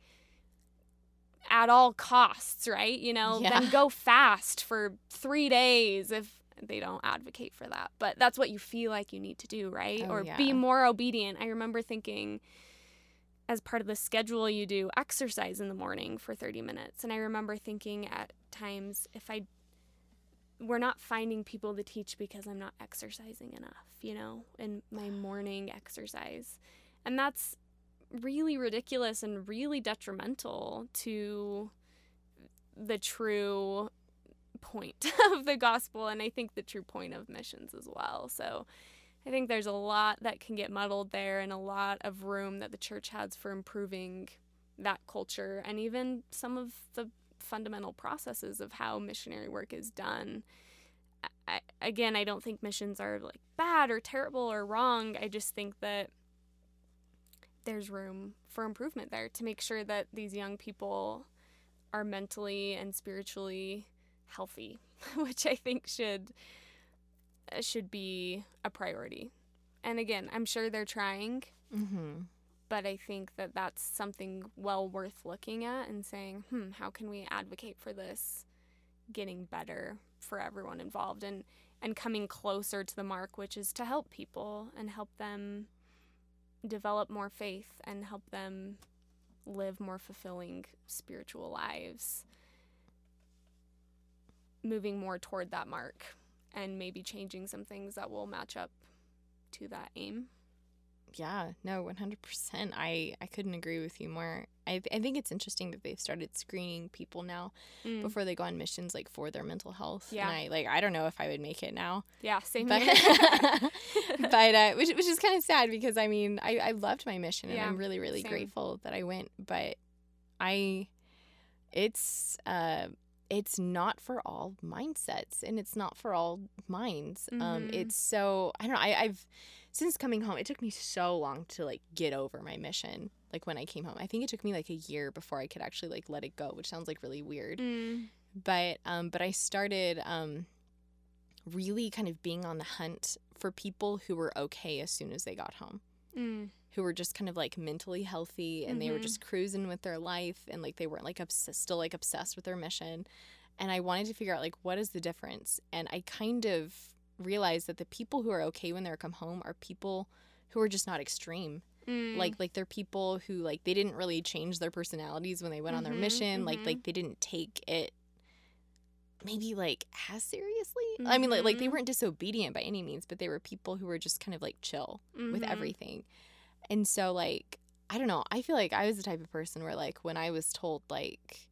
at all costs right you know Yeah. then go fast for three days if they don't advocate for that but that's what you feel like you need to do right Oh, or yeah. be more obedient i remember thinking as part of the schedule you do exercise in the morning for 30 minutes and i remember thinking at times if i we're not finding people to teach because I'm not exercising enough, you know, in my morning exercise. And that's really ridiculous and really detrimental to the true point of the gospel and I think the true point of missions as well. So I think there's a lot that can get muddled there and a lot of room that the church has for improving that culture and even some of the fundamental processes of how missionary work is done. I, again, I don't think missions are like bad or terrible or wrong. I just think that there's room for improvement there to make sure that these young people are mentally and spiritually healthy, which I think should should be a priority. And again, I'm sure they're trying, Mm-hmm. But I think that that's something well worth looking at and saying, hmm, how can we advocate for this getting better for everyone involved and and coming closer to the mark, which is to help people and help them develop more faith and help them live more fulfilling spiritual lives. Moving more toward that mark and maybe changing some things that will match up to that aim. Yeah, no, 100%. I, I couldn't agree with you more. I, I think it's interesting that they've started screening people now Mm. before they go on missions, like for their mental health. Yeah. And I, like, I don't know if I would make it now. Yeah, same But, but uh, which, which is kind of sad because I mean, I, I loved my mission and Yeah, I'm really, really same. grateful that I went. But I, it's, uh, it's not for all mindsets and it's not for all minds. Um, Mhm. it's so I don't know. I, I've since coming home, it took me so long to like get over my mission. Like when I came home, I think it took me like a year before I could actually like let it go, which sounds like really weird. Mm. But um, but I started um, really kind of being on the hunt for people who were okay as soon as they got home Mm. who were just kind of like mentally healthy and they were Mhm. just cruising with their life and like they weren't like obs- still like obsessed with their mission and i wanted to figure out like what is the difference and i kind of realized that the people who are okay when they come home are people who are just not extreme Mm. like like they're people who like they didn't really change their personalities when they went on their Mhm, mission like mhm. like they didn't take it maybe like as seriously i mean like like they Mhm. weren't disobedient by any means but they were people who were just kind of like chill with Mhm. everything. And so like I don't know, I feel like I was the type of person where like when I was told like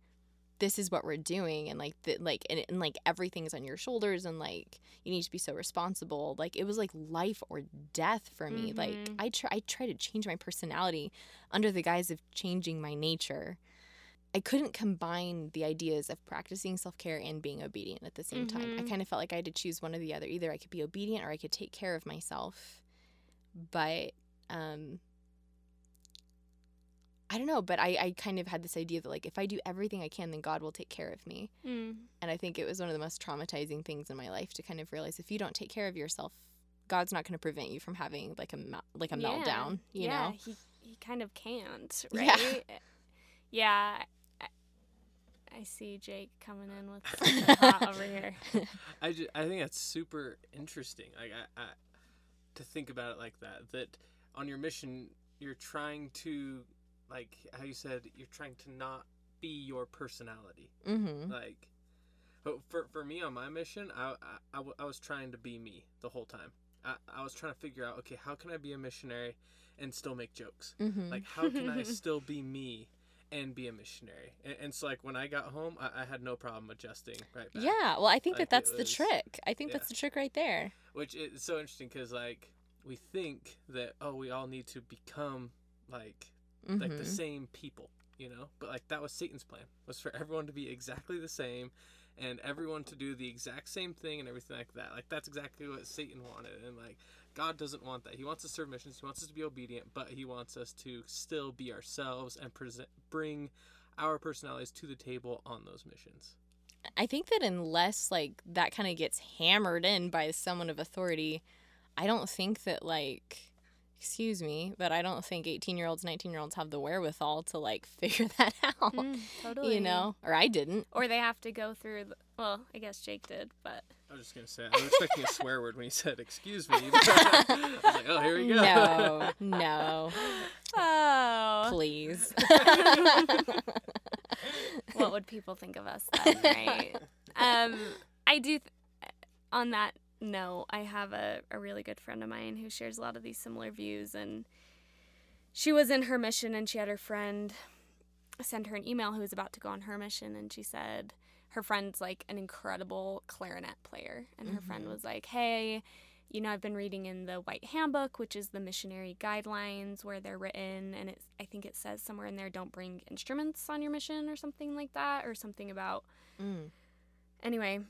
this is what we're doing and like the, like and, and like everything's on your shoulders and like you need to be so responsible. Like it was like life or death for me. Like Mhm. i try i try to change my personality under the guise of changing my nature. I couldn't combine the ideas of practicing self-care and being obedient at the same time. I Mhm. kind of felt like i had to choose one or the other. Either i could be obedient or i could take care of myself. But um I don't know, but I, I kind of had this idea that like if I do everything I can, then God will take care of me. Mm. And I think it was one of the most traumatizing things in my life to kind of realize if you don't take care of yourself, God's not going to prevent you from having like a like a Yeah. meltdown. You yeah, know? he he kind of can't, Yeah. right? Yeah. I, I see Jake coming in with something hot over here. I, ju- I think that's super interesting. Like I, I, to think about it like that. That on your mission, you're trying to, like how you said, you're trying to not be your personality. Mm-hmm. Like, for for me on my mission, I I was trying to be me the whole time. I, I was trying to figure out, okay, how can I be a missionary and still make jokes? Mm-hmm. Like, how can I still be me and be a missionary? And, and so, like, when I got home, I, I had no problem adjusting right back. yeah. Well, I think Like, that that's the trick. I think yeah. that's the trick right there. which is so interesting because like we think that oh we all need to become like like the Mhm. same people you know? But like that was satan's plan was for everyone to be exactly the same and everyone to do the exact same thing and everything like that. Like that's exactly what satan wanted and like god doesn't want that. He wants us to serve missions. He wants us to be obedient but he wants us to still be ourselves and present bring our personalities to the table on those missions. I think that unless like that kind of gets hammered in by someone of authority, I don't think that like excuse me, but I don't think 18-year-olds, 19-year-olds have the wherewithal to like figure that out. Mm, totally. You know, or I didn't. Or they have to go through. The, well, I guess Jake did, but i was just gonna say i was expecting a swear word when he said excuse me i was like oh here we go No, no, oh, please. what would people think of us then, right? um, I do. Th- on that note, I have a, a really good friend of mine who shares a lot of these similar views, and she was in her mission, and she had her friend send her an email who was about to go on her mission, and she said her friend's like an incredible clarinet player, and her friend was like, "Hey." You know, I've been reading in the White Handbook, which is the missionary guidelines where they're written, and it's I think it says somewhere in there, don't bring instruments on your mission or something like that, or something about Mm. anyway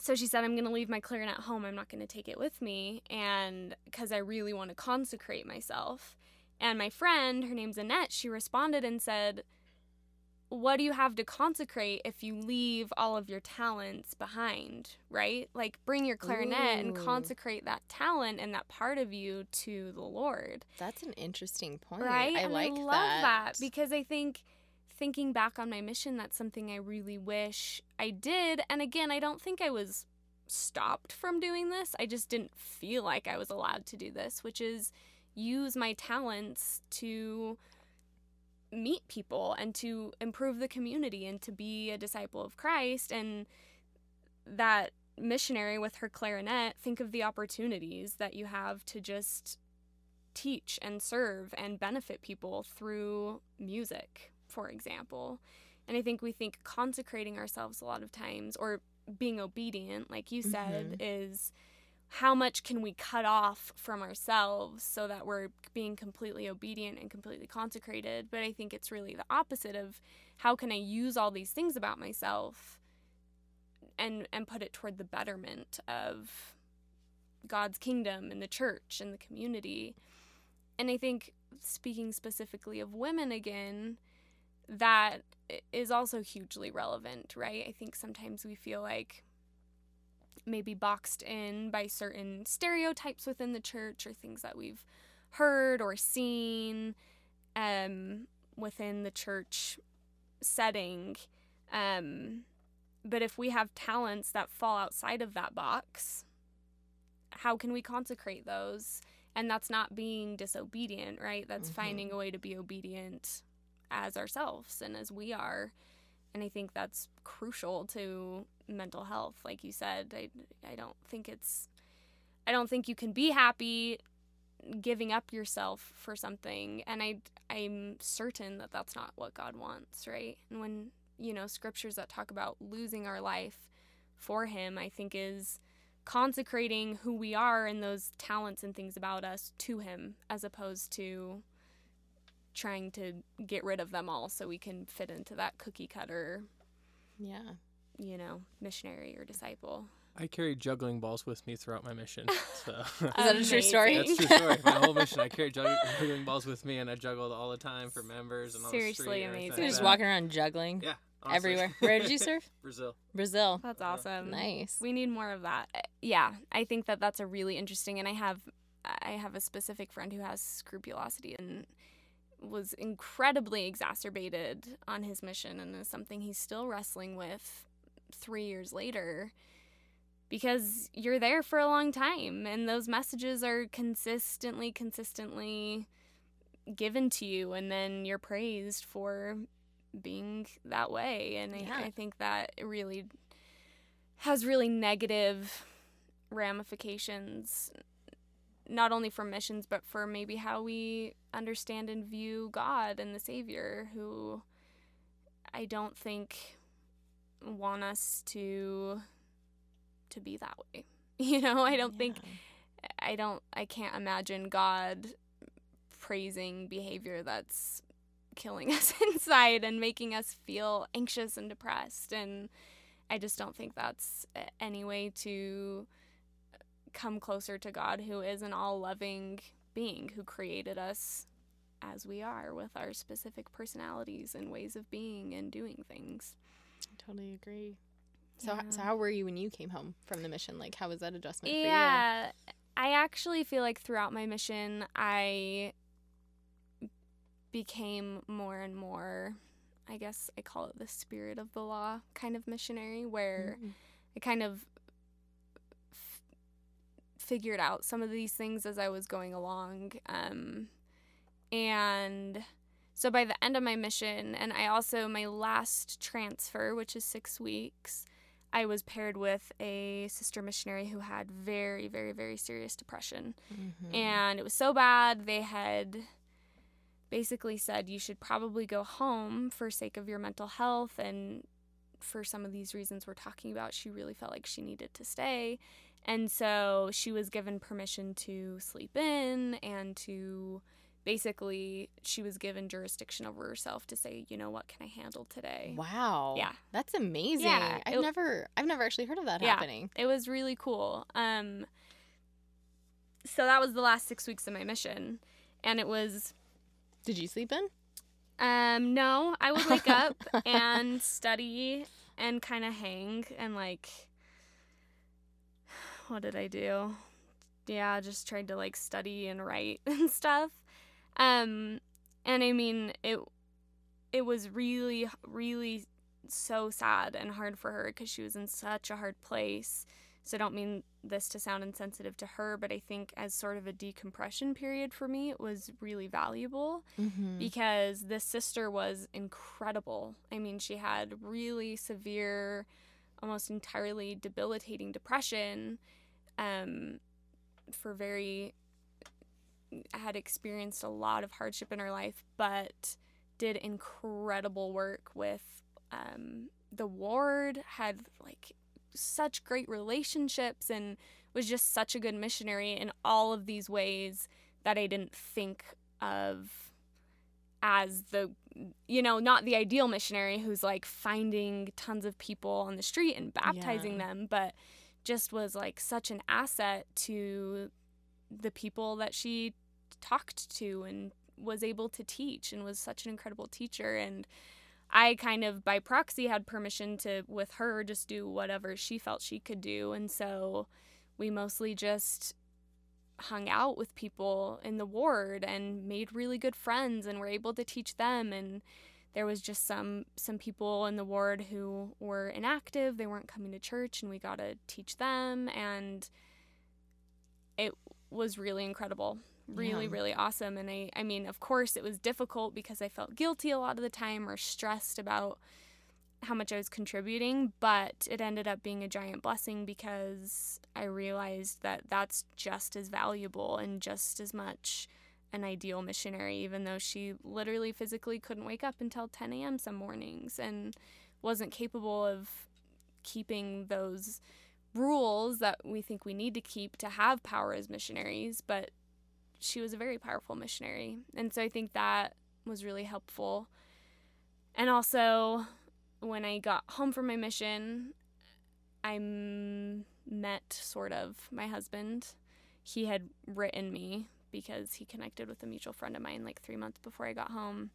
so she said i'm going to leave my clarinet home. I'm not going to take it with me and because i really want to consecrate myself. And my friend her name's annette she responded and said what do you have to consecrate if you leave all of your talents behind right? Like bring your clarinet and consecrate that talent and that part of you to the lord. That's an interesting point. right? I and like i love that. that. because i think thinking back on my mission that's something i really wish i did. And again i don't think i was stopped from doing this. I just didn't feel like i was allowed to do this which is use my talents to meet people and to improve the community and to be a disciple of christ. And that missionary with her clarinet think of the opportunities that you have to just teach and serve and benefit people through music, for example. And I think we think consecrating ourselves a lot of times or being obedient, like you said, mm-hmm. is how much can we cut off from ourselves so that we're being completely obedient and completely consecrated. But I think it's really the opposite of how can I use all these things about myself and and put it toward the betterment of God's kingdom and the church and the community. And I think speaking specifically of women again, that is also hugely relevant, right? I think sometimes we feel like maybe boxed in by certain stereotypes within the church or things that we've heard or seen um, within the church setting. Um, but if we have talents that fall outside of that box, how can we consecrate those? And that's not being disobedient, right? That's finding a way to be obedient as ourselves and as we are. And I think that's crucial to mental health. Like you said, I, I don't think it's, I don't think you can be happy giving up yourself for something. And I, I'm certain that that's not what God wants, right? And when, you know, scriptures that talk about losing our life for Him, I think is consecrating who we are and those talents and things about us to Him as opposed to trying to get rid of them all so we can fit into that cookie cutter, Yeah. you know, missionary or disciple. I carry juggling balls with me throughout my mission. So Is that a true story? that's a true story. My whole mission, I carry jugg- juggling balls with me, and I juggled all the time for members and on the Seriously street and amazing. So you're just that. walking around juggling Yeah, honestly. everywhere. Where did you serve? Brazil. Brazil. That's awesome. Nice. We need more of that. Uh, Yeah, I think that that's a really interesting and I have I have a specific friend who has scrupulosity and was incredibly exacerbated on his mission and is something he's still wrestling with 3 years later because you're there for a long time and those messages are consistently consistently given to you and then you're praised for being that way and Yeah. I, I think that it really has really negative ramifications not only for missions but for maybe how we understand and view God and the Savior who I don't think want us to to be that way. You know, I don't think I don't I can't imagine God praising behavior that's killing us inside and making us feel anxious and depressed and I just don't think that's any way to come closer to God who is an all-loving being who created us as we are with our specific personalities and ways of being and doing things. I totally agree. So, Yeah. so how were you when you came home from the mission? Like, how was that adjustment Yeah. I actually feel like throughout my mission, I became more and more, I guess I call it the spirit of the law kind of missionary, where you? I kind of figured out some of these things as I was going along. Um, and so by the end of my mission, and I also, my last transfer, which is six weeks, I was paired with a sister missionary who had very, very, very serious depression. Mhm. And it was so bad, they had basically said you should probably go home for sake of your mental health and for some of these reasons we're talking about she really felt like she needed to stay and so she was given permission to sleep in and to basically she was given jurisdiction over herself to say you know what can i handle today Wow. Yeah. That's amazing. Yeah, I've it- never I've never actually heard of that Yeah. happening. it was really cool um so that was the last six weeks of my mission and it was Did you sleep in? Um, no, I would wake up and study and kind of hang and like, what did I do? Yeah, just tried to like study and write and stuff. Um, and I mean, it it was really, really so sad and hard for her because she was in such a hard place. So I don't mean this to sound insensitive to her, but I think as sort of a decompression period for me, it was really valuable Mm-hmm. because this sister was incredible. I mean, she had really severe, almost entirely debilitating depression. Um, for very, had experienced a lot of hardship in her life, but did incredible work with um, the ward. Had like such great relationships and was just such a good missionary in all of these ways that I didn't think of as the you know not the ideal missionary who's like finding tons of people on the street and baptizing Yeah. them but just was like such an asset to the people that she talked to and was able to teach and was such an incredible teacher. And I kind of by proxy had permission to with her just do whatever she felt she could do. And so we mostly just hung out with people in the ward and made really good friends and were able to teach them. And there was just some some people in the ward who were inactive. They weren't coming to church and we got to teach them. And it was really incredible. Really Yeah. really awesome. And I I mean of course it was difficult because I felt guilty a lot of the time or stressed about how much I was contributing, but it ended up being a giant blessing because I realized that that's just as valuable and just as much an ideal missionary, even though she literally physically couldn't wake up until 10 a.m. some mornings and wasn't capable of keeping those rules that we think we need to keep to have power as missionaries, but she was a very powerful missionary. And so I think that was really helpful. And also, when I got home from my mission, I met sort of my husband. He had written me because he connected with a mutual friend of mine like three months before I got home.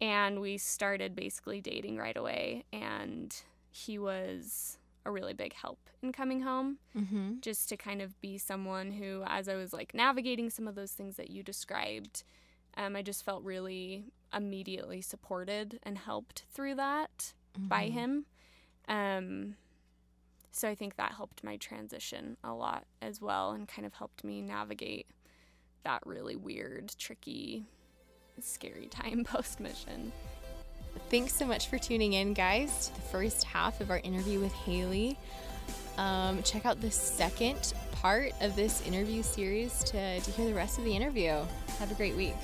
And we started basically dating right away. And he was a really big help in coming home Mm-hmm. just to kind of be someone who, as I was like navigating some of those things that you described, um, I just felt really immediately supported and helped through that by Mm-hmm. him. Um, so I think that helped my transition a lot as well and kind of helped me navigate that really weird, tricky, scary time post mission. Thanks so much for tuning in, guys, to the first half of our interview with Haley. Um, check out the second part of this interview series to, to hear the rest of the interview. Have a great week.